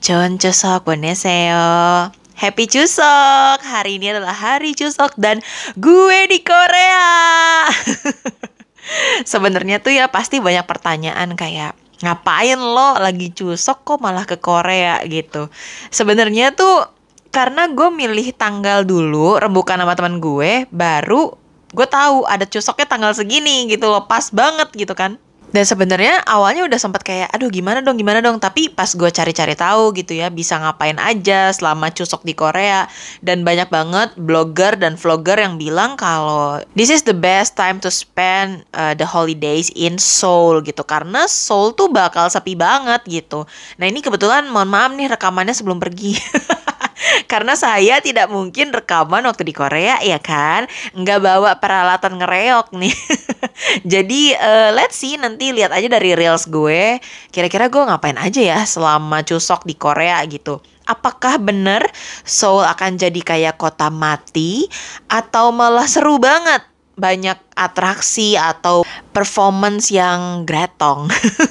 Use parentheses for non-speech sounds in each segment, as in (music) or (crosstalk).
John Chusok Boneseo. Happy Chusok! Hari ini adalah hari Chusok dan gue di Korea. (laughs) Sebenarnya tuh ya pasti banyak pertanyaan kayak ngapain lo lagi cusok kok malah ke Korea gitu. Sebenarnya tuh karena gue milih tanggal dulu rembukan sama teman gue baru gue tahu ada cusoknya tanggal segini gitu loh pas banget gitu kan dan sebenarnya awalnya udah sempat kayak, aduh gimana dong, gimana dong. Tapi pas gue cari-cari tahu gitu ya, bisa ngapain aja selama cusok di Korea. Dan banyak banget blogger dan vlogger yang bilang kalau this is the best time to spend uh, the holidays in Seoul gitu. Karena Seoul tuh bakal sepi banget gitu. Nah ini kebetulan mohon maaf nih rekamannya sebelum pergi. (laughs) Karena saya tidak mungkin rekaman waktu di Korea ya kan? Nggak bawa peralatan ngereok nih. (laughs) Jadi uh, let's see nanti lihat aja dari reels gue. Kira-kira gue ngapain aja ya selama cusok di Korea gitu? Apakah bener Seoul akan jadi kayak kota mati Atau malah seru banget? Banyak atraksi atau performance yang gretong.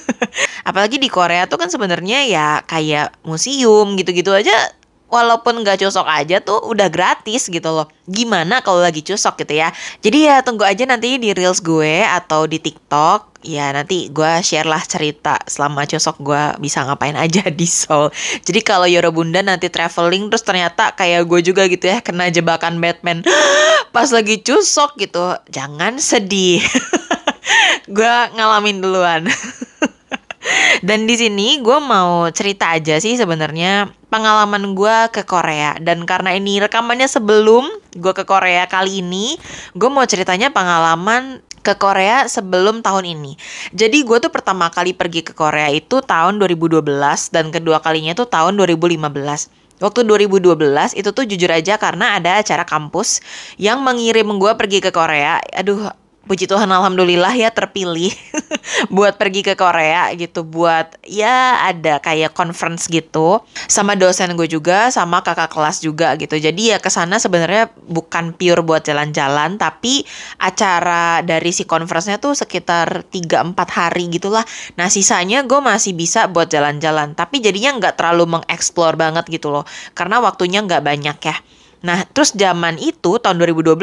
(laughs) Apalagi di Korea tuh kan sebenarnya ya kayak museum gitu-gitu aja walaupun nggak cusok aja tuh udah gratis gitu loh. Gimana kalau lagi cusok gitu ya. Jadi ya tunggu aja nanti di Reels gue atau di TikTok. Ya nanti gue share lah cerita selama cusok gue bisa ngapain aja di Seoul. Jadi kalau Yoro Bunda nanti traveling terus ternyata kayak gue juga gitu ya kena jebakan Batman (gasps) pas lagi cusok gitu. Jangan sedih. (laughs) gue ngalamin duluan. (laughs) Dan di sini gue mau cerita aja sih sebenarnya pengalaman gue ke Korea dan karena ini rekamannya sebelum gue ke Korea kali ini, gue mau ceritanya pengalaman ke Korea sebelum tahun ini. Jadi gue tuh pertama kali pergi ke Korea itu tahun 2012 dan kedua kalinya tuh tahun 2015. Waktu 2012 itu tuh jujur aja karena ada acara kampus yang mengirim gue pergi ke Korea. Aduh, puji Tuhan alhamdulillah ya terpilih (laughs) buat pergi ke Korea gitu buat ya ada kayak conference gitu sama dosen gue juga sama kakak kelas juga gitu. Jadi ya ke sana sebenarnya bukan pure buat jalan-jalan tapi acara dari si conference-nya tuh sekitar 3-4 hari gitulah. Nah sisanya gue masih bisa buat jalan-jalan tapi jadinya nggak terlalu mengeksplor banget gitu loh karena waktunya nggak banyak ya. Nah terus zaman itu tahun 2012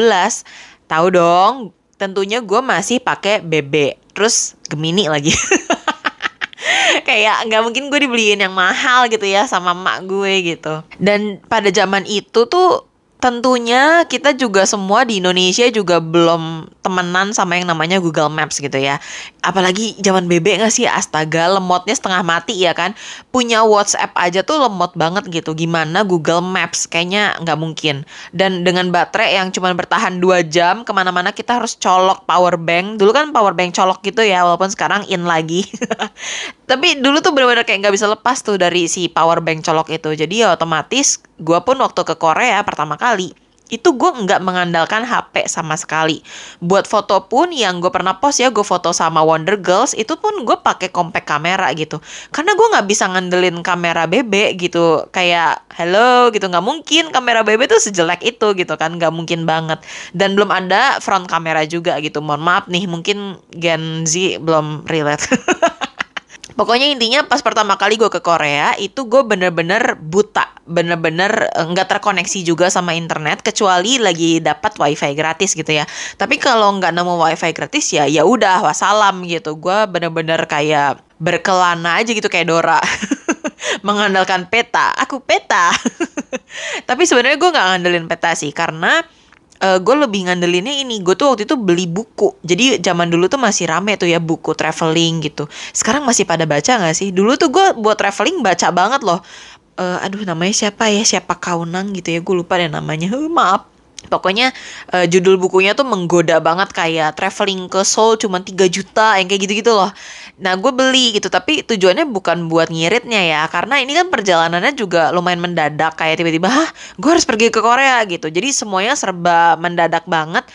tahu dong tentunya gue masih pakai BB terus Gemini lagi. (laughs) Kayak nggak mungkin gue dibeliin yang mahal gitu ya sama emak gue gitu. Dan pada zaman itu tuh tentunya kita juga semua di Indonesia juga belum temenan sama yang namanya Google Maps gitu ya. Apalagi zaman BB gak sih astaga lemotnya setengah mati ya kan. Punya WhatsApp aja tuh lemot banget gitu. Gimana Google Maps kayaknya nggak mungkin. Dan dengan baterai yang cuma bertahan 2 jam ke mana-mana kita harus colok power bank. Dulu kan power bank colok gitu ya walaupun sekarang in lagi. (laughs) Tapi dulu tuh bener-bener kayak nggak bisa lepas tuh dari si power bank colok itu. Jadi ya otomatis gue pun waktu ke Korea pertama kali itu gue nggak mengandalkan HP sama sekali. Buat foto pun yang gue pernah post ya, gue foto sama Wonder Girls, itu pun gue pakai compact kamera gitu. Karena gue nggak bisa ngandelin kamera BB gitu, kayak hello gitu nggak mungkin kamera BB tuh sejelek itu gitu kan, nggak mungkin banget. Dan belum ada front kamera juga gitu. Mohon maaf nih, mungkin Gen Z belum relate. (laughs) Pokoknya intinya pas pertama kali gue ke Korea itu gue bener-bener buta, bener-bener nggak terkoneksi juga sama internet kecuali lagi dapat wifi gratis gitu ya. Tapi kalau nggak nemu wifi gratis ya ya udah wassalam gitu. Gue bener-bener kayak berkelana aja gitu kayak Dora. (laughs) Mengandalkan peta, aku peta. (laughs) Tapi sebenarnya gue nggak ngandelin peta sih karena uh, gue lebih ngandelinnya ini gue tuh waktu itu beli buku. Jadi zaman dulu tuh masih rame tuh ya buku traveling gitu. Sekarang masih pada baca nggak sih? Dulu tuh gue buat traveling baca banget loh. Uh, aduh namanya siapa ya? Siapa kaunang gitu ya? Gue lupa deh namanya. Uh, (laughs) maaf Pokoknya eh, judul bukunya tuh menggoda banget kayak traveling ke Seoul cuma 3 juta yang kayak gitu-gitu loh. Nah gue beli gitu tapi tujuannya bukan buat ngiritnya ya karena ini kan perjalanannya juga lumayan mendadak kayak tiba-tiba hah gue harus pergi ke Korea gitu. Jadi semuanya serba mendadak banget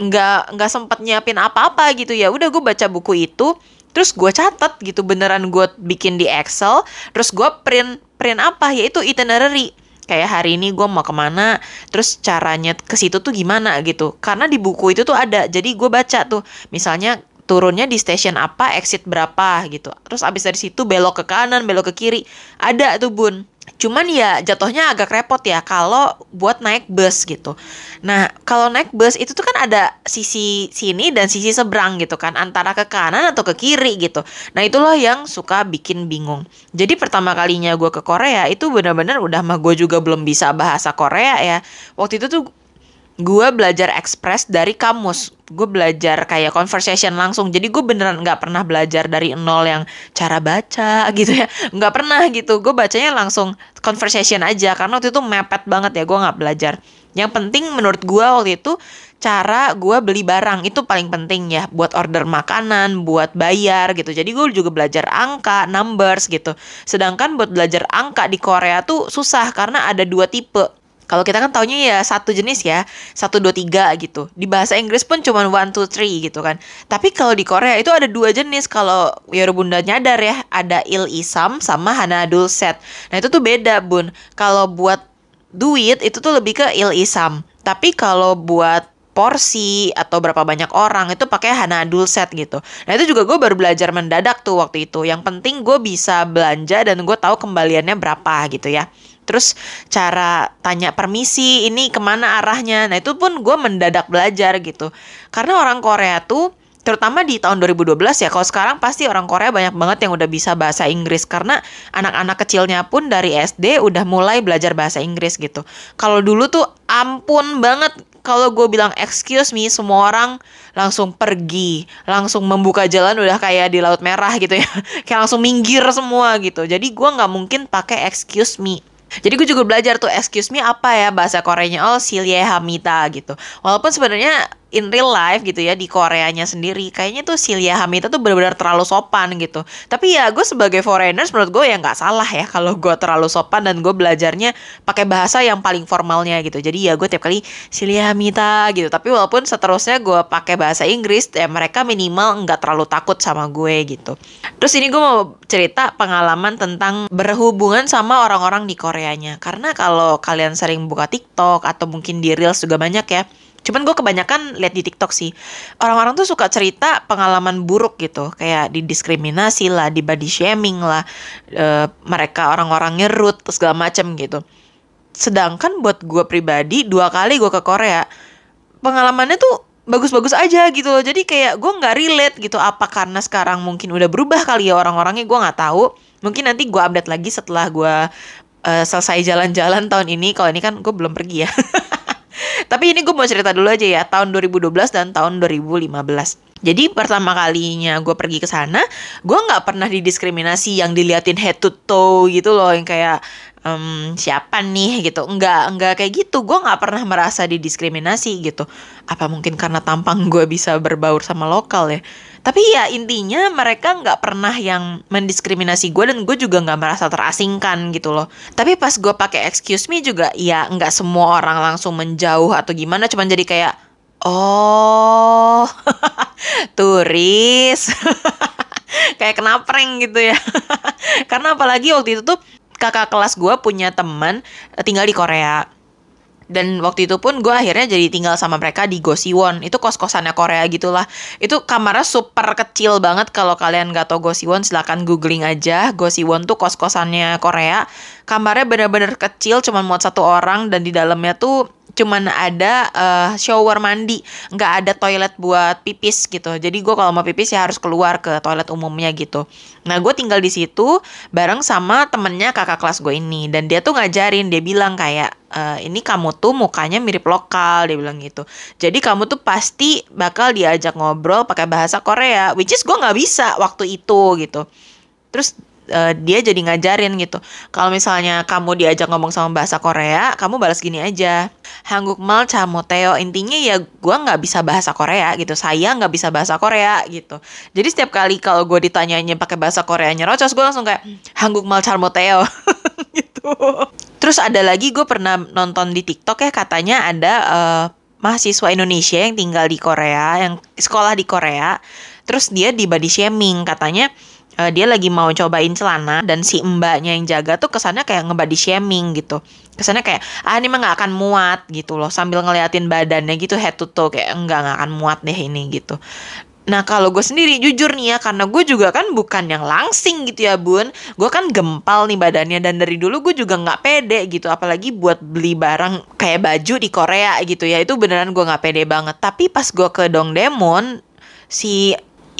nggak nggak sempet nyiapin apa-apa gitu ya. Udah gue baca buku itu terus gue catat gitu beneran gue bikin di Excel terus gue print print apa yaitu itinerary kayak hari ini gue mau ke mana terus caranya ke situ tuh gimana gitu. Karena di buku itu tuh ada jadi gue baca tuh. Misalnya turunnya di stasiun apa exit berapa gitu. Terus abis dari situ belok ke kanan belok ke kiri. Ada tuh bun cuman ya jatuhnya agak repot ya kalau buat naik bus gitu. Nah kalau naik bus itu tuh kan ada sisi sini dan sisi seberang gitu kan antara ke kanan atau ke kiri gitu. Nah itulah yang suka bikin bingung. Jadi pertama kalinya gue ke Korea itu benar-benar udah mah gue juga belum bisa bahasa Korea ya. Waktu itu tuh gue belajar ekspres dari kamus. Gue belajar kayak conversation langsung. Jadi gue beneran nggak pernah belajar dari nol yang cara baca gitu ya. Nggak pernah gitu. Gue bacanya langsung conversation aja. Karena waktu itu mepet banget ya. Gue nggak belajar. Yang penting menurut gue waktu itu cara gue beli barang. Itu paling penting ya. Buat order makanan buat bayar gitu. Jadi gue juga belajar angka numbers gitu. Sedangkan buat belajar angka di Korea tuh susah. Karena ada dua tipe kalau kita kan taunya ya satu jenis ya, satu dua tiga gitu. Di bahasa Inggris pun cuma one two three gitu kan. Tapi kalau di Korea itu ada dua jenis. Kalau ya bunda nyadar ya, ada il isam sama hanadul set. Nah itu tuh beda bun. Kalau buat duit itu tuh lebih ke il isam. Tapi kalau buat porsi atau berapa banyak orang itu pakai hanadul set gitu. Nah itu juga gue baru belajar mendadak tuh waktu itu. Yang penting gue bisa belanja dan gue tahu kembaliannya berapa gitu ya terus cara tanya permisi ini ke mana arahnya. Nah itu pun gue mendadak belajar gitu. Karena orang Korea tuh terutama di tahun 2012 ya kalau sekarang pasti orang Korea banyak banget yang udah bisa bahasa Inggris. Karena anak-anak kecilnya pun dari SD udah mulai belajar bahasa Inggris gitu. Kalau dulu tuh ampun banget. Kalau gue bilang excuse me semua orang langsung pergi. Langsung membuka jalan udah kayak di laut merah gitu ya. (laughs) Kayak langsung minggir semua gitu. Jadi gue nggak mungkin pakai excuse me jadi gue juga belajar tuh excuse me apa ya bahasa Koreanya oh Silye Hamita gitu. Walaupun sebenarnya in real life gitu ya di Koreanya sendiri kayaknya tuh Silya Hamita tuh benar-benar terlalu sopan gitu. Tapi ya gue sebagai foreigners menurut gue ya nggak salah ya kalau gue terlalu sopan dan gue belajarnya pakai bahasa yang paling formalnya gitu. Jadi ya gue tiap kali Silya Hamita gitu. Tapi walaupun seterusnya gue pakai bahasa Inggris ya mereka minimal nggak terlalu takut sama gue gitu. Terus ini gue mau cerita pengalaman tentang berhubungan sama orang-orang di Koreanya. Karena kalau kalian sering buka TikTok atau mungkin di Reels juga banyak ya Cuman gue kebanyakan lihat di TikTok sih. Orang-orang tuh suka cerita pengalaman buruk gitu. Kayak didiskriminasi lah, di body shaming lah. E, mereka orang-orang ngerut, segala macem gitu. Sedangkan buat gue pribadi, dua kali gue ke Korea. Pengalamannya tuh bagus-bagus aja gitu loh. Jadi kayak gue nggak relate gitu. Apa karena sekarang mungkin udah berubah kali ya orang-orangnya. Gue nggak tahu. Mungkin nanti gue update lagi setelah gue uh, selesai jalan-jalan tahun ini. Kalau ini kan gue belum pergi ya. (laughs) Tapi ini gue mau cerita dulu aja ya, tahun 2012 dan tahun 2015. Jadi pertama kalinya gue pergi ke sana, gue nggak pernah didiskriminasi yang diliatin head to toe gitu loh, yang kayak um, siapa nih gitu. Nggak nggak kayak gitu. Gue nggak pernah merasa didiskriminasi gitu. Apa mungkin karena tampang gue bisa berbaur sama lokal ya? Tapi ya intinya mereka nggak pernah yang mendiskriminasi gue dan gue juga nggak merasa terasingkan gitu loh. Tapi pas gue pakai excuse me juga ya nggak semua orang langsung menjauh atau gimana. Cuman jadi kayak oh (laughs) turis. (laughs) Kayak kena prank gitu ya. (laughs) Karena apalagi waktu itu tuh kakak kelas gue punya teman eh, tinggal di Korea. Dan waktu itu pun gue akhirnya jadi tinggal sama mereka di Gosiwon. Itu kos kosannya Korea gitulah. Itu kamarnya super kecil banget. Kalau kalian gak tau Gosiwon silahkan googling aja. Gosiwon tuh kos kosannya Korea. Kamarnya bener-bener kecil cuma muat satu orang. Dan di dalamnya tuh cuman ada uh, shower mandi. Nggak ada toilet buat pipis gitu. Jadi gue kalau mau pipis ya harus keluar ke toilet umumnya gitu. Nah gue tinggal di situ bareng sama temennya kakak kelas gue ini. Dan dia tuh ngajarin dia bilang kayak e, ini kamu tuh mukanya mirip lokal dia bilang gitu. Jadi kamu tuh pasti bakal diajak ngobrol pakai bahasa Korea which is gue nggak bisa waktu itu gitu. Terus eh, dia jadi ngajarin gitu. Kalau misalnya kamu diajak ngomong sama bahasa Korea, kamu balas gini aja. Hangukmal chamoteo. Intinya ya gue nggak bisa bahasa Korea gitu. Saya nggak bisa bahasa Korea gitu. Jadi setiap kali kalau gue ditanyainnya pakai bahasa Koreanya rocos, gue langsung kayak Hangukmal chamoteo (laughs) gitu. Terus ada lagi gue pernah nonton di TikTok ya katanya ada eh, mahasiswa Indonesia yang tinggal di Korea, yang sekolah di Korea. Terus dia di body shaming katanya eh, dia lagi mau cobain celana dan si mbaknya yang jaga tuh kesannya kayak ngebody shaming gitu. Kesannya kayak ah ini mah nggak akan muat gitu loh sambil ngeliatin badannya gitu head to toe kayak enggak nggak akan muat deh ini gitu. Nah kalau gue sendiri jujur nih ya karena gue juga kan bukan yang langsing gitu ya bun Gue kan gempal nih badannya dan dari dulu gue juga nggak pede gitu Apalagi buat beli barang kayak baju di Korea gitu ya Itu beneran gue nggak pede banget Tapi pas gue ke Dongdaemun Si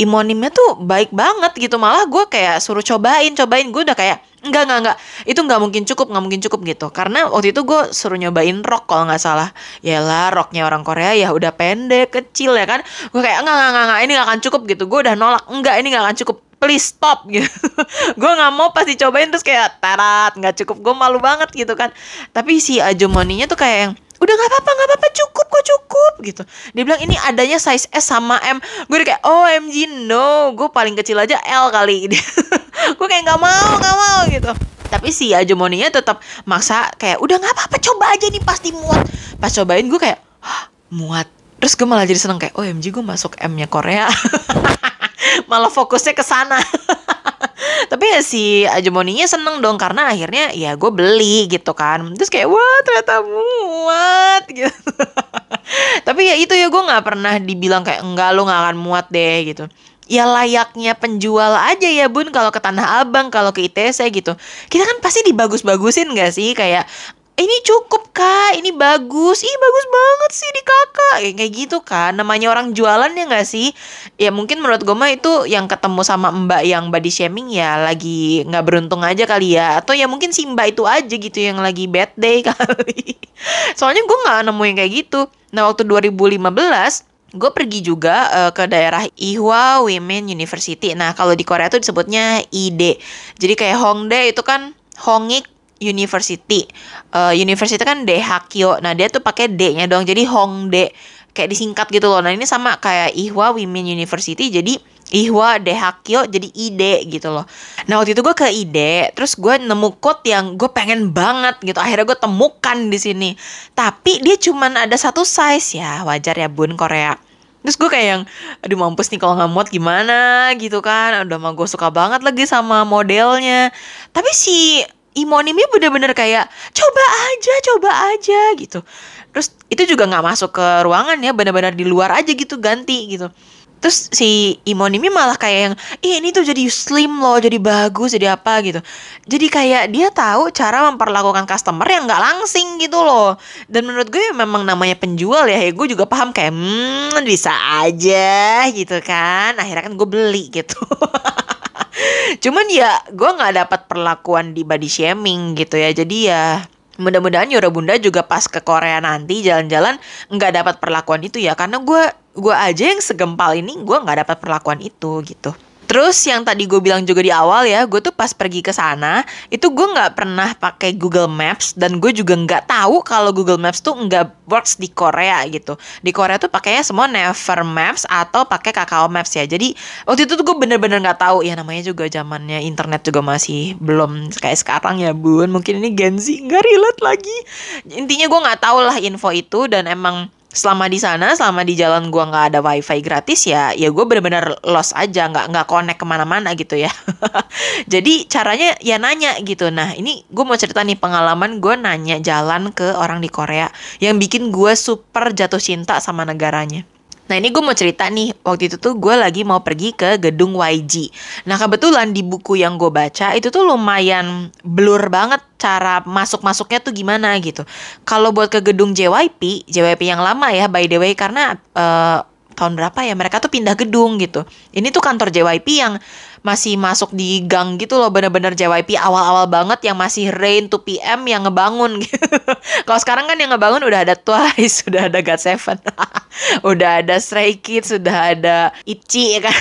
imonimnya tuh baik banget gitu Malah gue kayak suruh cobain cobain Gue udah kayak Enggak, enggak, enggak. Itu nggak mungkin cukup, nggak mungkin cukup gitu. Karena waktu itu gue suruh nyobain rok kalau nggak salah. Yalah, roknya orang Korea ya udah pendek, kecil ya kan. Gue kayak enggak, enggak, enggak, enggak, ini nggak akan cukup gitu. Gue udah nolak, enggak, ini nggak akan cukup. Please stop (laughs) gitu. gue nggak mau pas dicobain terus kayak tarat, nggak cukup. Gue malu banget gitu kan. Tapi si ajumoninya tuh kayak yang udah nggak apa-apa nggak apa-apa cukup gitu. Dia bilang ini adanya size S sama M. Gue udah kayak oh MG no. Gue paling kecil aja L kali. (laughs) Gue kayak nggak mau nggak mau gitu. Tapi si Ajumoninya tetap maksa kayak udah nggak apa-apa coba aja nih pasti muat pas cobain gue kayak "Hah, muat? Terus gue malah jadi seneng kayak oh MG gue masuk M-nya Korea (laughs) (laughs) malah fokusnya ke sana. (laughs) Tapi ya si Ajumoninya seneng dong karena akhirnya ya gue beli gitu kan. Terus kayak wah ternyata muat (laughs) gitu. Tapi ya itu ya gue nggak pernah dibilang kayak enggak lo nggak akan muat deh gitu. Ya layaknya penjual aja ya bun kalau ke Tanah Abang kalau ke ITC gitu. Kita kan pasti dibagus-bagusin gak sih? Kayak ini cukup kak, ini bagus, ih bagus banget sih di kakak, kayak kayak gitu kan, namanya orang jualan ya nggak sih? Ya mungkin menurut gue mah itu yang ketemu sama mbak yang body shaming ya lagi nggak beruntung aja kali ya, atau ya mungkin si mbak itu aja gitu yang lagi bad day (laughs) kali. Soalnya gue nggak nemu yang kayak gitu. Nah waktu 2015 gue pergi juga eh, ke daerah Ihwa Women University. Nah kalau di Korea tuh disebutnya ID. Jadi kayak Hongdae itu kan Hongik University. Eh, university kan Daehakyo. Nah, dia tuh pakai D-nya dong. Jadi Hongdae kayak disingkat gitu loh. Nah, ini sama kayak Ihwa Women University jadi Ihwa Daehakyo jadi ID gitu loh. Nah, waktu itu gue ke ID, terus gue nemu quote yang gue pengen banget gitu. Akhirnya gue temukan di sini. Tapi dia cuman ada satu size ya. Wajar ya, Bun Korea. Terus gue kayak yang, aduh mampus nih kalau nggak muat gimana gitu kan. Udah mah gue suka banget lagi sama modelnya. Tapi si imonimnya bener-bener kayak coba aja, coba aja gitu. Terus itu juga nggak masuk ke ruangan ya, bener-bener di luar aja gitu ganti gitu. Terus si Imonimi malah kayak yang, ih ini tuh jadi slim loh, jadi bagus, jadi apa gitu. Jadi kayak dia tahu cara memperlakukan customer yang nggak langsing gitu loh. Dan menurut gue memang namanya penjual ya, ya gue juga paham kayak, hmm bisa aja gitu kan. Akhirnya kan gue beli gitu. (laughs) Cuman ya gue nggak dapat perlakuan di body shaming gitu ya. Jadi ya mudah-mudahan Yura Bunda juga pas ke Korea nanti jalan-jalan nggak dapat perlakuan itu ya karena gue gue aja yang segempal ini gue nggak dapat perlakuan itu gitu. Terus yang tadi gue bilang juga di awal ya, gue tuh pas pergi ke sana itu gue nggak pernah pakai Google Maps dan gue juga nggak tahu kalau Google Maps tuh nggak works di Korea gitu. Di Korea tuh pakainya semua Never Maps atau pakai Kakao Maps ya. Jadi waktu itu tuh gue bener-bener nggak tahu ya namanya juga zamannya internet juga masih belum kayak sekarang ya bun. Mungkin ini Gen Z nggak relate lagi. Intinya gue nggak tahu lah info itu dan emang selama di sana selama di jalan gua nggak ada wifi gratis ya ya gue bener-bener lost aja nggak nggak connect ke mana-mana gitu ya. (laughs) Jadi caranya ya nanya gitu. Nah ini gue mau cerita nih pengalaman gue nanya jalan ke orang di Korea yang bikin gue super jatuh cinta sama negaranya Nah ini gue mau cerita nih, waktu itu tuh gue lagi mau pergi ke gedung YG. Nah kebetulan di buku yang gue baca itu tuh lumayan blur banget cara masuk-masuknya tuh gimana gitu. Kalau buat ke gedung JYP, JYP yang lama ya by the way karena eh, tahun berapa ya mereka tuh pindah gedung gitu. Ini tuh kantor JYP yang masih masuk di gang gitu loh bener-bener JYP awal-awal banget yang masih Rain 2 PM yang ngebangun (laughs) gitu. Kalau sekarang kan yang ngebangun udah ada Twice, (laughs) sudah ada GOT7, (laughs) udah ada Stray Kids, sudah ada ITZY ya kan.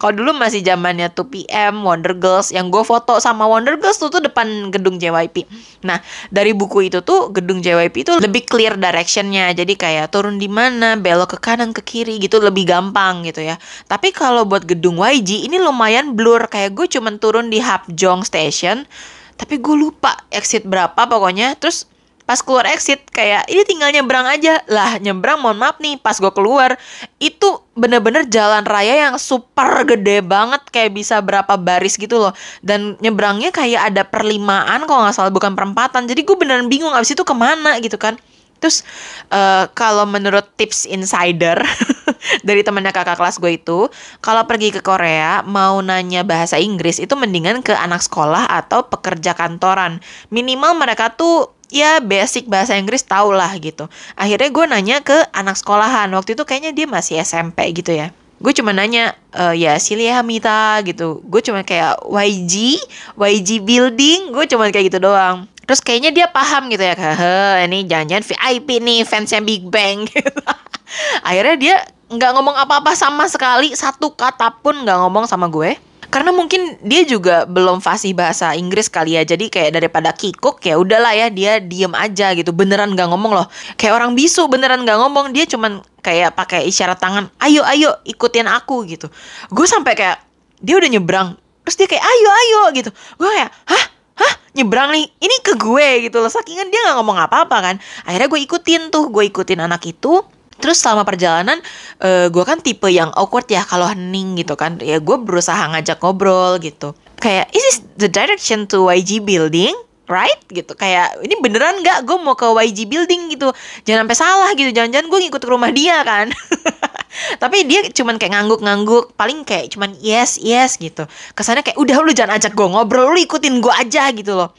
Kalau dulu masih zamannya 2 PM, Wonder Girls yang gue foto sama Wonder Girls tuh tuh depan gedung JYP. Nah dari buku itu tuh gedung JYP itu lebih clear directionnya, jadi kayak turun di mana, belok ke kanan ke kiri gitu lebih gampang gitu ya. Tapi kalau buat gedung YG ini lumayan blur. Kayak gue cuman turun di Hapjong Station tapi gue lupa exit berapa pokoknya. Terus pas keluar exit kayak ini tinggal nyebrang aja. Lah nyebrang mohon maaf nih pas gue keluar. Itu bener-bener jalan raya yang super gede banget kayak bisa berapa baris gitu loh. Dan nyebrangnya kayak ada perlimaan kalau nggak salah bukan perempatan. Jadi gue beneran bingung abis itu ke mana gitu kan Terus uh, kalau menurut tips insider (laughs) dari temannya kakak kelas gue itu, kalau pergi ke Korea mau nanya bahasa Inggris itu mendingan ke anak sekolah atau pekerja kantoran. Minimal mereka tuh ya basic bahasa Inggris tau lah gitu. Akhirnya gue nanya ke anak sekolahan. Waktu itu kayaknya dia masih SMP gitu ya. Gue cuma nanya, e, ya Silia Hamita gitu. Gue cuma kayak YG, YG Building, gue cuma kayak gitu doang. Terus kayaknya dia paham gitu ya, hehe, ini jangan-jangan VIP nih fansnya Big Bang. (laughs) Gitu. Akhirnya dia nggak ngomong apa-apa sama sekali, satu kata pun nggak ngomong sama gue. Karena mungkin dia juga belum fasih bahasa Inggris kali ya, jadi kayak daripada kikuk ya udahlah ya dia diem aja gitu, beneran nggak ngomong loh. Kayak orang bisu beneran nggak ngomong, dia cuman kayak pakai isyarat tangan, ayo ayo ikutin aku gitu. Gue sampai kayak dia udah nyebrang, terus dia kayak ayo ayo gitu. Gue kayak hah hah nyebrang nih ini ke gue gitu loh sakingan dia nggak ngomong apa-apa kan akhirnya gue ikutin tuh gue ikutin anak itu Terus selama perjalanan, uh, gue kan tipe yang awkward ya kalau hening gitu kan. Ya gue berusaha ngajak ngobrol gitu. Kayak, is this the direction to YG building? Right? Gitu. Kayak, ini beneran nggak gue mau ke YG building gitu. Jangan sampai salah gitu. Jangan-jangan gue ngikut ke rumah dia kan. (laughs) Tapi dia cuman kayak ngangguk-ngangguk. Paling kayak cuman yes, yes gitu. Kesannya kayak, udah lu jangan ajak gue ngobrol. Lu ikutin gue aja gitu loh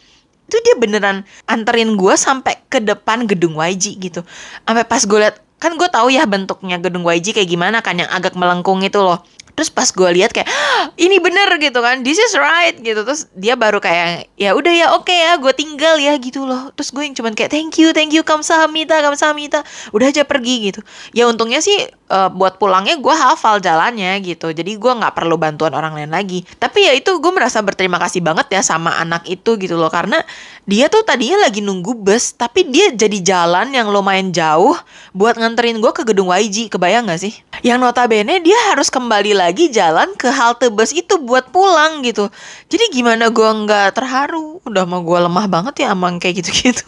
itu dia beneran anterin gue sampai ke depan gedung YG gitu. Sampai pas gue liat kan gue tahu ya bentuknya gedung YG kayak gimana kan yang agak melengkung itu loh terus pas gue lihat kayak ini bener gitu kan. This is right gitu. Terus dia baru kayak ya udah ya oke okay ya gue tinggal ya gitu loh. Terus gue yang cuman kayak thank you thank you kamsahamnida kamsahamnida udah aja pergi gitu. Ya untungnya sih uh, buat pulangnya gue hafal jalannya gitu. Jadi gue nggak perlu bantuan orang lain lagi. Tapi ya itu gue merasa berterima kasih banget ya sama anak itu gitu loh. Karena dia tuh tadinya lagi nunggu bus tapi dia jadi jalan yang lumayan jauh buat nganterin gue ke gedung YG kebayang gak sih? Yang notabene dia harus kembali lagi lagi jalan ke halte bus itu buat pulang gitu. Jadi gimana gue nggak terharu? Udah mau gue lemah banget ya emang kayak gitu-gitu.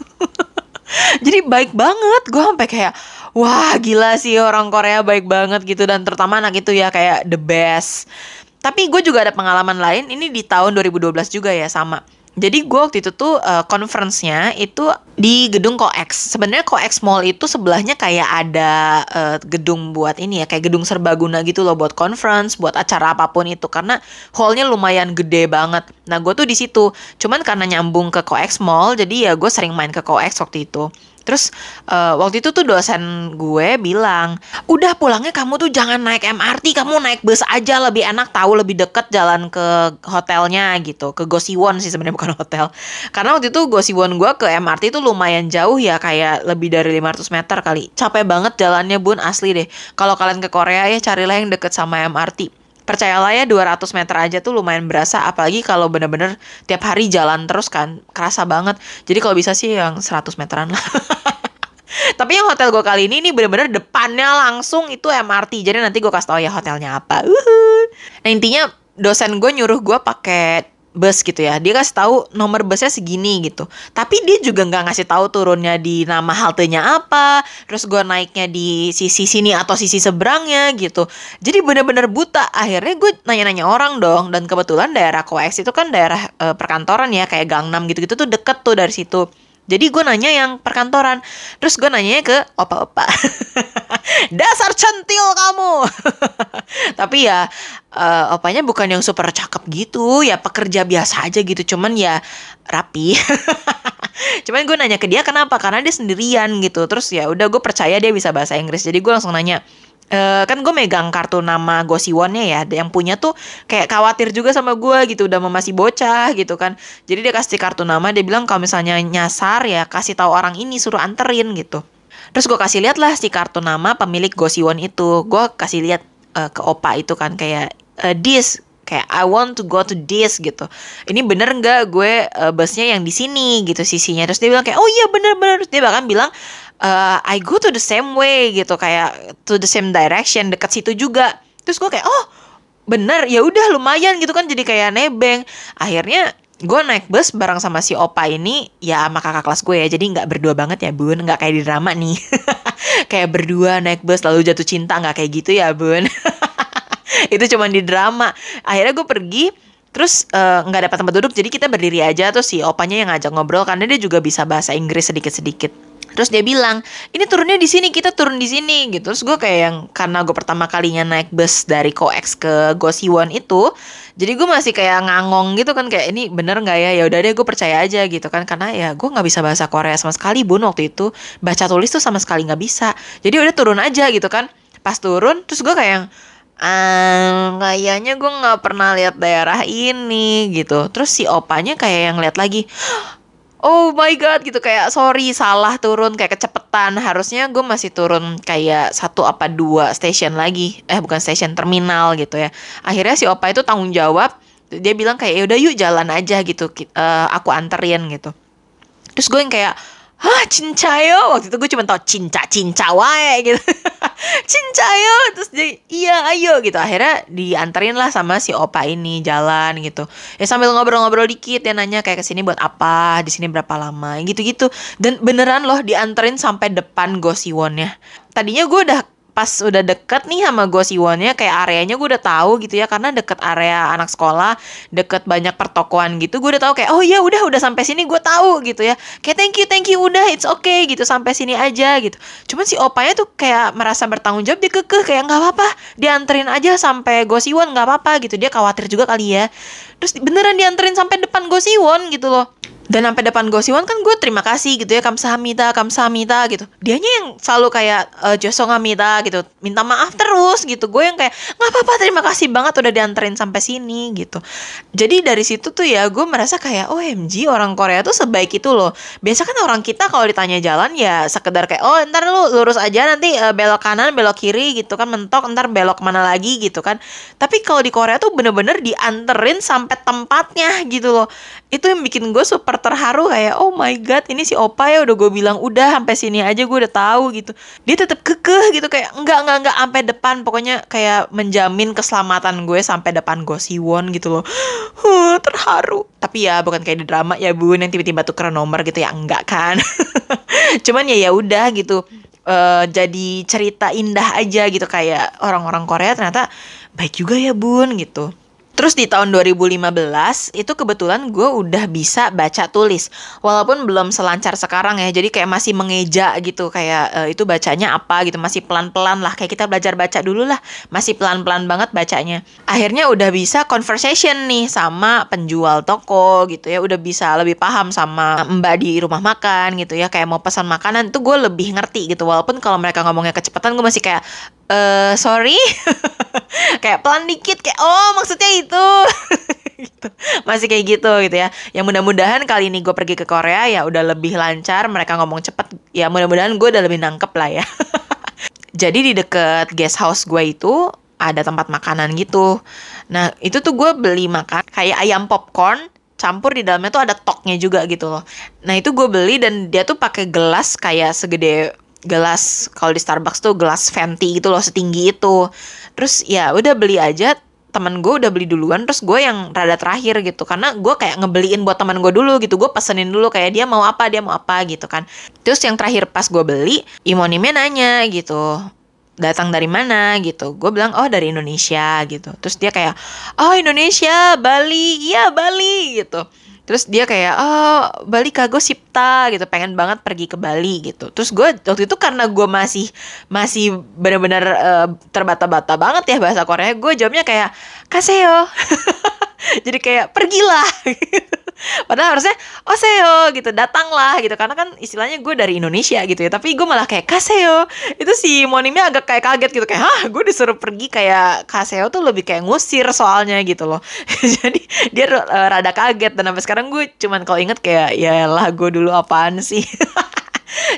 (laughs) Jadi baik banget, gue sampai kayak wah gila sih orang Korea baik banget gitu dan terutama anak itu ya kayak the best. Tapi gue juga ada pengalaman lain ini di tahun 2012 juga ya sama jadi gue waktu itu tuh uh, conference-nya itu di gedung Coex. Sebenarnya Coex Mall itu sebelahnya kayak ada uh, gedung buat ini ya, kayak gedung serbaguna gitu loh buat conference, buat acara apa pun itu karena hallnya lumayan gede banget. Nah gue tuh di situ, cuman karena nyambung ke Coex Mall, jadi ya gue sering main ke Coex waktu itu. Terus uh, waktu itu tuh dosen gue bilang, udah pulangnya kamu tuh jangan naik MRT, kamu naik bus aja lebih enak, tahu lebih deket jalan ke hotelnya gitu, ke Gosiwon sih sebenarnya (laughs) bukan hotel. Karena waktu itu Gosiwon gue ke MRT itu lumayan jauh ya, kayak lebih dari 500 meter kali. Capek banget jalannya bun asli deh. Kalau kalian ke Korea ya carilah yang deket sama MRT percayalah ya 200 meter aja tuh lumayan berasa apalagi kalau bener-bener tiap hari jalan terus kan kerasa banget jadi kalau bisa sih yang 100 meteran lah (laughs) Tapi yang hotel gue kali ini ini bener-bener depannya langsung itu MRT. Jadi nanti gue kasih tau ya hotelnya apa. Uhuh. Nah intinya dosen gue nyuruh gue pakai bus gitu ya. Dia kasih tahu nomor busnya segini gitu. Tapi dia juga nggak ngasih tahu turunnya di nama haltenya apa. Terus gue naiknya di sisi sini atau sisi seberangnya gitu. Jadi bener-bener buta. Akhirnya gue nanya-nanya orang dong. Dan kebetulan daerah Koex itu kan daerah e, perkantoran ya kayak Gangnam gitu-gitu tuh deket tuh dari situ. Jadi gue nanya yang perkantoran. Terus gue nanya ke opa-opa. (laughs) Dasar centil kamu. (laughs) Tapi ya uh, opanya bukan yang super cakep gitu. Ya pekerja biasa aja gitu. Cuman ya rapi. (laughs) Cuman gue nanya ke dia kenapa? Karena dia sendirian gitu. Terus ya udah gue percaya dia bisa bahasa Inggris. Jadi gue langsung nanya, eh, kan gue megang kartu nama Gosiwonnya ya yang punya tuh kayak khawatir juga sama gue gitu udah masih bocah gitu kan jadi dia kasih kartu nama dia bilang kalau misalnya nyasar ya kasih tahu orang ini suruh anterin gitu terus gue kasih lihat lah si kartu nama pemilik Gosiwon itu gue kasih lihat eh, ke opa itu kan kayak eh, this kayak I want to go to this gitu. Ini bener nggak gue eh, busnya yang di sini gitu sisinya. Terus dia bilang kayak oh iya bener-bener. Terus dia bahkan bilang eh, I go to the same way gitu kayak to the same direction dekat situ juga. Terus gue kayak oh bener ya udah lumayan gitu kan jadi kayak nebeng. Akhirnya gue naik bus bareng sama si opa ini ya sama kakak kelas gue ya. Jadi nggak berdua banget ya bun. Nggak kayak di drama nih. (laughs) Kayak berdua naik bus lalu jatuh cinta. Nggak kayak gitu ya bun. (laughs) Itu cuma di drama. Akhirnya gue pergi terus eh, nggak dapat tempat duduk. Jadi kita berdiri aja terus si opanya yang ngajak ngobrol karena dia juga bisa bahasa Inggris sedikit sedikit terus dia bilang ini turunnya di sini kita turun di sini gitu. Terus gue kayak yang karena gue pertama kalinya naik bus dari Koex ke Gosiwon itu jadi gue masih kayak ngangong gitu kan kayak ini bener nggak ya? Ya udah deh gue percaya aja gitu kan karena ya gue nggak bisa bahasa Korea sama sekali bun waktu itu. Baca tulis tuh sama sekali nggak bisa. Jadi udah turun aja gitu kan. Pas turun terus gue kayak yang ah kayaknya gue nggak pernah lihat daerah ini gitu. Terus si opanya kayak yang lihat lagi oh my god gitu. Kayak sorry salah turun kayak kecepetan. Harusnya gue masih turun kayak satu apa dua station lagi. Eh bukan station terminal gitu ya. Akhirnya si opa itu tanggung jawab. Dia bilang kayak yaudah yuk jalan aja gitu. Eh, aku anterin gitu. Terus gue yang kayak Hah, cincayo? Waktu itu gue cuma tau cinca, cinca wae gitu. (laughs) cincayo, terus dia, iya ayo gitu. Akhirnya dianterin lah sama si opa ini jalan gitu. Ya sambil ngobrol-ngobrol dikit ya nanya kayak ke sini buat apa, di sini berapa lama, gitu-gitu. Dan beneran loh dianterin sampai depan Gosiwonnya. Tadinya gue udah pas udah deket nih sama Gosiwonnya kayak areanya gue udah tahu gitu ya karena deket area anak sekolah deket banyak pertokoan gitu gue udah tahu kayak oh ya udah udah sampai sini gue tahu gitu ya. Kayak thank you thank you udah it's okay gitu sampai sini aja gitu. Cuman si opanya tuh kayak merasa bertanggung jawab dia kekeh kayak nggak apa-apa dianterin aja sampai Gosiwon nggak apa-apa gitu. Dia khawatir juga kali ya. Terus beneran dianterin sampai depan Gosiwon gitu loh dan sampai depan Gosiwon kan gue terima kasih gitu ya kamsahamnida kamsahamnida gitu. Dianya yang selalu kayak e, josongamida gitu minta maaf terus gitu. Gue yang kayak nggak apa-apa terima kasih banget udah dianterin sampai sini gitu. Jadi dari situ tuh ya gue merasa kayak OMG orang Korea tuh sebaik itu loh. Biasa kan orang kita kalau ditanya jalan ya sekedar kayak oh ntar lu lurus aja nanti e, belok kanan belok kiri gitu kan mentok ntar belok ke mana lagi gitu kan. Tapi kalau di Korea tuh bener-bener dianterin sampai tempatnya gitu loh. Itu yang bikin gue super terharu kayak oh my god ini si opa ya udah gue bilang udah sampai sini aja gue udah tahu gitu. Dia tetap kekeh gitu kayak enggak enggak enggak sampai depan. Pokoknya kayak menjamin keselamatan gue sampai depan Gosiwon gitu loh. Huh, terharu. Tapi ya bukan kayak di drama ya bun yang tiba-tiba tuker nomor gitu ya enggak kan? (laughs) Cuman ya ya udah gitu. Eh, jadi cerita indah aja gitu kayak orang-orang Korea ternyata baik juga ya bun gitu Terus di tahun 2015 itu kebetulan gue udah bisa baca tulis. Walaupun belum selancar sekarang ya jadi kayak masih mengeja gitu kayak eh, itu bacanya apa gitu masih pelan-pelan lah. Kayak kita belajar baca dulu lah masih pelan-pelan banget bacanya. Akhirnya udah bisa conversation nih sama penjual toko gitu ya udah bisa lebih paham sama mbak di rumah makan gitu ya kayak mau pesan makanan itu gue lebih ngerti gitu. Walaupun kalau mereka ngomongnya kecepatan gue masih kayak eh sorry (laughs) kayak pelan dikit kayak oh maksudnya itu. (laughs) Gitu. masih kayak gitu gitu ya. Yang mudah-mudahan kali ini gue pergi ke Korea ya udah lebih lancar mereka ngomong cepet. Ya mudah-mudahan gue udah lebih nangkep lah ya. (laughs) Jadi di deket guest house gue itu ada tempat makanan gitu. Nah itu tuh gue beli makan kayak ayam popcorn campur di dalamnya tuh ada toknya juga gitu loh. Nah itu gue beli dan dia tuh pakai gelas kayak segede gelas kalau di Starbucks tuh gelas venti gitu loh setinggi itu. Terus ya udah beli aja temen gue udah beli duluan terus gue yang rada terakhir gitu. Karena gue kayak ngebeliin buat teman gue dulu gitu gue pesenin dulu kayak dia mau apa dia mau apa gitu kan. Terus yang terakhir pas gue beli imonimnya nanya gitu datang dari mana? gitu. Gue bilang oh dari Indonesia gitu. Terus dia kayak oh Indonesia Bali. Iya Bali gitu terus dia kayak oh Bali kago sipta gitu. Pengen banget pergi ke Bali gitu. Terus gue waktu itu karena gue masih masih benar-benar eh, terbata-bata banget ya bahasa Korea gue jawabnya kayak kaseo. (laughs) Jadi kayak pergilah (laughs) Padahal harusnya oseo gitu datanglah gitu. Karena kan istilahnya gue dari Indonesia gitu ya. Tapi gue malah kayak kaseo itu si monimnya agak kayak kaget gitu kayak hah gue disuruh pergi kayak kaseo tuh lebih kayak ngusir soalnya gitu loh. (laughs) Jadi dia uh, rada kaget. Dan sampai sekarang gue cuman kalau inget kayak ya lah gue dulu apaan sih? (laughs)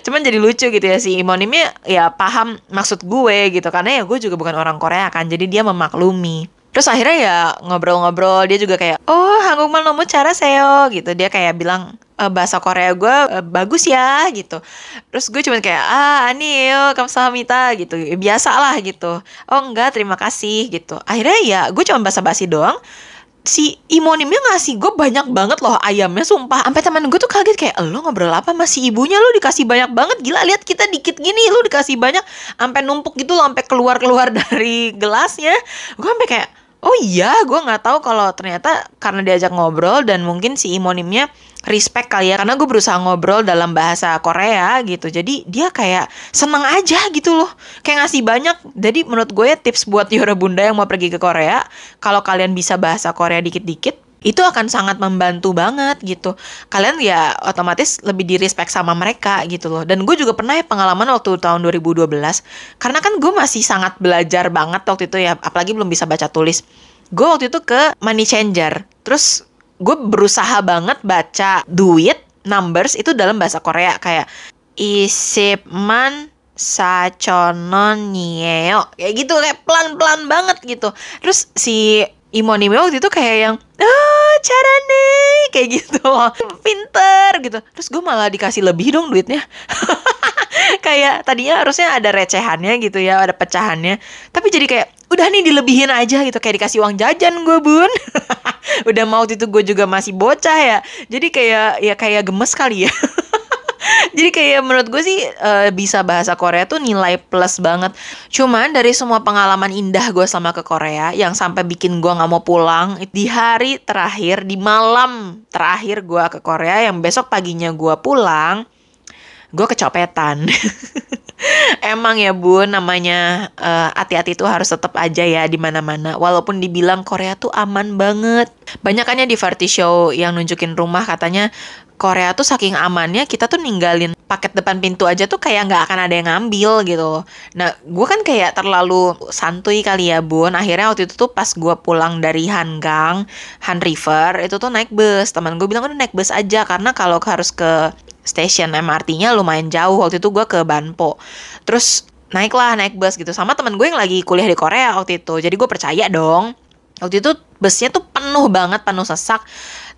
Cuman jadi lucu gitu ya si Imonimnya ya paham maksud gue gitu. Karena ya gue juga bukan orang Korea kan jadi dia memaklumi Terus akhirnya ya ngobrol-ngobrol dia juga kayak oh Hangukman nomu cara seo gitu. Dia kayak bilang e, bahasa Korea gue e, eh, bagus ya gitu. Terus gue cuma kayak ah anil kamsahamnida gitu. Ya, biasa lah gitu. Oh enggak terima kasih gitu. Akhirnya ya gue cuma bahasa basi doang. Si imonimnya ngasih gue banyak banget loh ayamnya sumpah. Sampai teman gue tuh kaget kayak lo ngobrol apa masih ibunya? Lo dikasih banyak banget. Gila lihat kita dikit gini lo dikasih banyak. Sampai numpuk gitu loh sampai keluar keluar (laughs) dari gelasnya. Gue sampai kayak oh iya gue nggak tahu kalau ternyata karena diajak ngobrol dan mungkin si imonimnya respect kali ya karena gue berusaha ngobrol dalam bahasa Korea gitu. Jadi dia kayak seneng aja gitu loh. Kayak ngasih banyak. Jadi menurut gue ya tips buat (laughs) Yora Bunda yang mau pergi ke Korea kalau kalian bisa bahasa Korea dikit-dikit itu akan sangat membantu banget gitu. Kalian ya otomatis lebih di respect sama mereka gitu loh. Dan gue juga pernah ya pengalaman waktu tahun 2012 karena kan gue masih sangat belajar banget waktu itu ya apalagi belum bisa baca tulis. Gue waktu itu ke money changer. Terus gue berusaha banget baca duit numbers itu dalam bahasa Korea. Kayak isipman sachonon nieo kayak gitu kayak pelan-pelan banget gitu. Terus si Imonime waktu itu kayak yang ah cara nih kayak gitu. (laughs) Pinter gitu. Terus gue malah dikasih lebih dong duitnya. (laughs) Kayak tadinya harusnya ada recehannya gitu ya ada pecahannya. Tapi jadi kayak udah nih dilebihin aja gitu. Kayak dikasih uang jajan gue bun. (laughs) Udah mau itu gue juga masih bocah ya. Jadi kayak ya kayak gemes kali ya (laughs) Jadi kayak menurut gue sih uh, bisa bahasa Korea tuh nilai plus banget. Cuman dari semua pengalaman indah gue selama ke Korea yang sampai bikin gue nggak mau pulang di hari terakhir di malam terakhir gue ke Korea yang besok paginya gue pulang, gue kecopetan. (laughs) Emang ya bun, namanya uh, hati-hati tuh harus tetap aja ya di mana-mana. Walaupun dibilang Korea tuh aman banget. Banyakannya di Verti Show yang nunjukin rumah katanya Korea tuh saking amannya kita tuh ninggalin paket depan pintu aja tuh kayak nggak akan ada yang ngambil gitu. Nah, gue kan kayak terlalu santuy kali ya bun. Akhirnya waktu itu tuh pas gue pulang dari Hangang, Han River, itu tuh naik bus. Teman gue bilang udah naik bus aja karena kalau harus ke stasiun MRT-nya lumayan jauh. Waktu itu gue ke Banpo. Terus naiklah naik bus gitu sama teman gue yang lagi kuliah di Korea waktu itu. Jadi gue percaya dong. Waktu itu busnya tuh penuh banget, penuh sesak.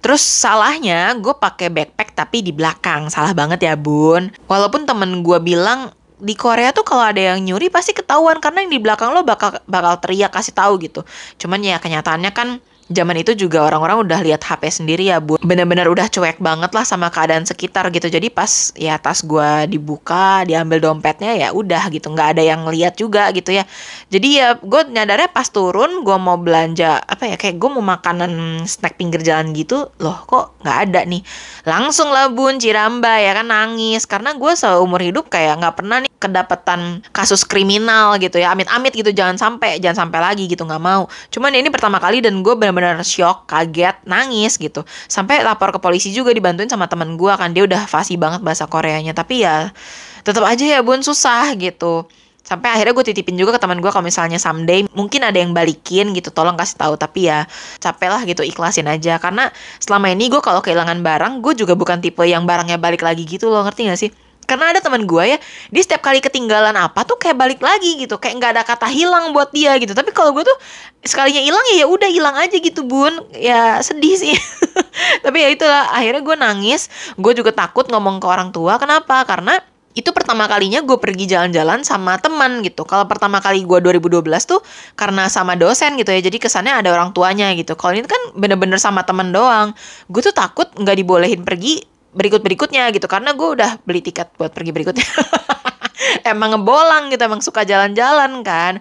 Terus salahnya gue pakai backpack tapi di belakang. Salah banget ya bun. Walaupun temen gue bilang di Korea tuh kalau ada yang nyuri pasti ketahuan karena yang di belakang lo bakal bakal teriak kasih tahu gitu. Cuman ya kenyataannya kan zaman itu juga orang-orang udah lihat HP sendiri ya bu. Bener-bener udah cuek banget lah sama keadaan sekitar gitu. Jadi pas ya tas gue dibuka diambil dompetnya ya udah gitu. Nggak ada yang lihat juga gitu ya. Jadi ya gue nyadarnya pas turun gue mau belanja apa ya kayak gue mau makanan snack pinggir jalan gitu. Loh kok nggak ada nih? Langsung lah bun ciramba ya kan nangis. Karena gue seumur hidup kayak nggak pernah nih kedapatan kasus kriminal gitu ya amit-amit gitu jangan sampai jangan sampai lagi gitu nggak mau cuman ini pertama kali dan gue benar-benar shock, kaget, nangis gitu. Sampai lapor ke polisi juga dibantuin sama temen gue kan dia udah fasih banget bahasa Koreanya. Tapi ya tetap aja ya bun susah gitu. Sampai akhirnya gue titipin juga ke teman gue kalau misalnya someday mungkin ada yang balikin gitu, tolong kasih tahu. Tapi ya capek lah gitu ikhlasin aja. Karena selama ini gue kalau kehilangan barang, gue juga bukan tipe yang barangnya balik lagi gitu loh, ngerti gak sih? Karena ada teman gue ya dia setiap kali ketinggalan apa tuh kayak balik lagi gitu. Kayak nggak ada kata hilang buat dia gitu. Tapi kalau gue tuh sekalinya hilang ya, ya udah hilang aja gitu bun. Ya sedih sih. (laughs) Tapi ya itulah akhirnya gue nangis. Gue juga takut ngomong ke orang tua. Kenapa? Karena itu pertama kalinya gue pergi jalan-jalan sama teman gitu. Kalau pertama kali gue 2012 tuh karena sama dosen gitu ya, jadi kesannya ada orang tuanya gitu. Kalau ini kan bener-bener sama teman doang. Gue tuh takut nggak dibolehin pergi berikut-berikutnya gitu. Karena gue udah beli tiket buat pergi berikutnya. (laughs) Emang ngebolang gitu emang suka jalan-jalan kan.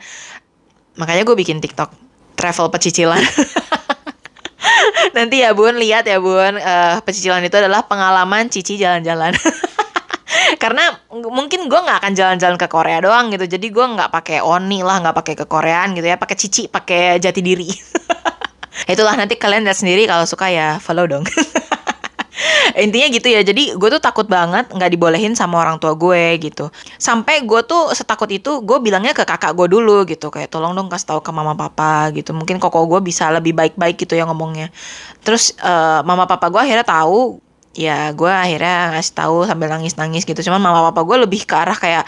Makanya gue bikin TikTok travel pecicilan. (laughs) Nanti ya bun lihat ya bun. Uh, pecicilan itu adalah pengalaman cici jalan-jalan. (laughs) Karena mungkin gue nggak akan jalan-jalan ke Korea doang gitu. Jadi gue nggak pakai oni lah nggak pakai ke Koreaan gitu ya. Pakai cici pakai jati diri. Itulah nanti kalian lihat sendiri kalau suka ya follow dong intinya gitu ya jadi gue tuh takut banget nggak dibolehin sama orang tua gue gitu. Sampai gue tuh setakut itu gue bilangnya ke kakak gue dulu gitu kayak tolong dong kasih tahu ke mama papa gitu. Mungkin koko gue bisa lebih baik-baik gitu ya ngomongnya. Terus uh, mama papa gue akhirnya tahu ya gue akhirnya ngasih tahu sambil nangis-nangis gitu. Cuman mama papa gue lebih ke arah kayak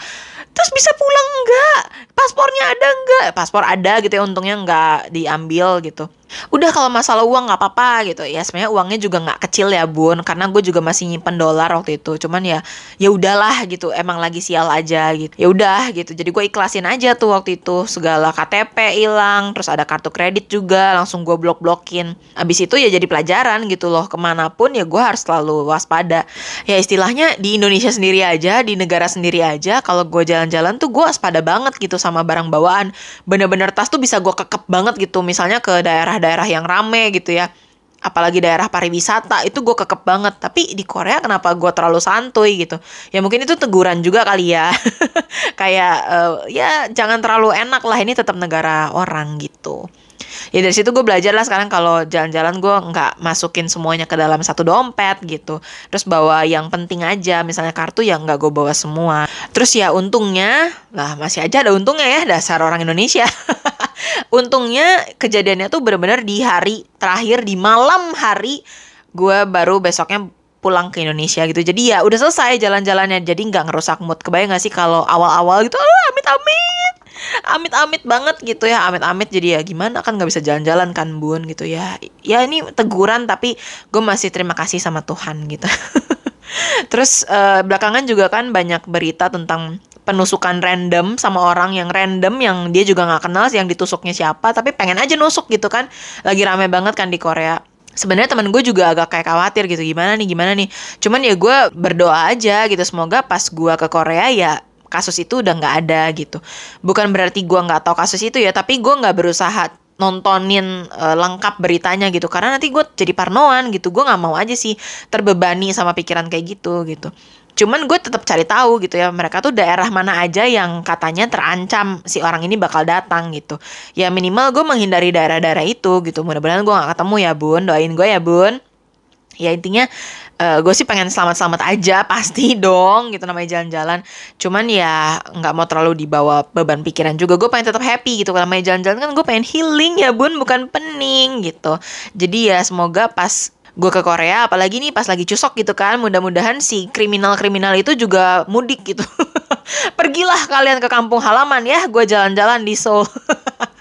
terus bisa pulang enggak paspornya ada enggak paspor ada gitu ya untungnya enggak diambil gitu. Udah kalau masalah uang nggak apa-apa gitu. Ya sebenarnya uangnya juga nggak kecil ya bun. Karena gue juga masih nyimpen dolar waktu itu. Cuman ya ya udahlah gitu. Emang lagi sial aja gitu. Ya udah gitu. Jadi gue ikhlasin aja tuh waktu itu. Segala KTP hilang terus ada kartu kredit juga langsung gue blok blokin abis itu ya jadi pelajaran gitu loh. Ke mana pun ya gue harus selalu waspada. Ya istilahnya di Indonesia sendiri aja di negara sendiri aja kalau gue jalan-jalan tuh gue waspada banget gitu sama barang bawaan. Bener-bener tas tuh bisa gue kekep banget gitu. Misalnya ke daerah daerah yang rame gitu ya. Apalagi daerah pariwisata itu gue kekep banget. Tapi di Korea kenapa gue terlalu santuy gitu? Ya mungkin itu teguran juga kali ya. (laughs) Kayak uh, ya jangan terlalu enak lah ini tetap negara orang gitu ya dari situ gue belajar lah sekarang kalau jalan-jalan gue nggak masukin semuanya ke dalam satu dompet gitu. Terus bawa yang penting aja misalnya kartu yang nggak gue bawa semua. Terus ya untungnya lah masih aja ada untungnya ya dasar orang Indonesia. (laughs) Untungnya kejadiannya tuh bener-bener di hari terakhir di malam hari gue baru besoknya pulang ke Indonesia gitu. Jadi ya udah selesai jalan-jalannya. Jadi nggak ngerusak mood. Kebayang gak sih kalau awal-awal gitu oh, amit amit amit-amit banget gitu ya amit-amit. Jadi ya gimana kan nggak bisa jalan-jalan kan bun gitu ya. Ya ini teguran tapi gue masih terima kasih sama Tuhan gitu. (laughs) Terus uh, belakangan juga kan banyak berita tentang penusukan random sama orang yang random yang dia juga nggak kenal yang ditusuknya siapa tapi pengen aja nusuk gitu kan. Lagi rame banget kan di Korea. Sebenarnya temen gue juga agak kayak khawatir gitu gimana nih gimana nih. Cuman ya gue berdoa aja gitu semoga pas gue ke Korea ya kasus itu udah nggak ada gitu. Bukan berarti gue nggak tahu kasus itu ya tapi gue nggak berusaha nontonin uh, lengkap beritanya gitu. Karena nanti gue jadi parnoan gitu. Gue nggak mau aja sih terbebani sama pikiran kayak gitu gitu. Cuman gue tetap cari tahu gitu ya mereka tuh daerah mana aja yang katanya terancam si orang ini bakal datang gitu. Ya minimal gue menghindari daerah-daerah itu gitu. Mudah-mudahan gue gak ketemu ya bun. Doain gue ya bun. Ya intinya uh, gue sih pengen selamat-selamat aja (laughs) pasti dong gitu namanya jalan-jalan. Cuman ya nggak mau terlalu dibawa beban pikiran juga. Gue pengen tetap happy gitu kalau namanya jalan-jalan. Kan gue pengen healing ya bun bukan pening gitu. Jadi ya semoga pas gue ke Korea apalagi nih pas lagi cusok gitu kan. Mudah-mudahan si kriminal-kriminal itu juga mudik gitu. (laughs) Pergilah kalian ke kampung halaman ya gue jalan-jalan di Seoul (laughs)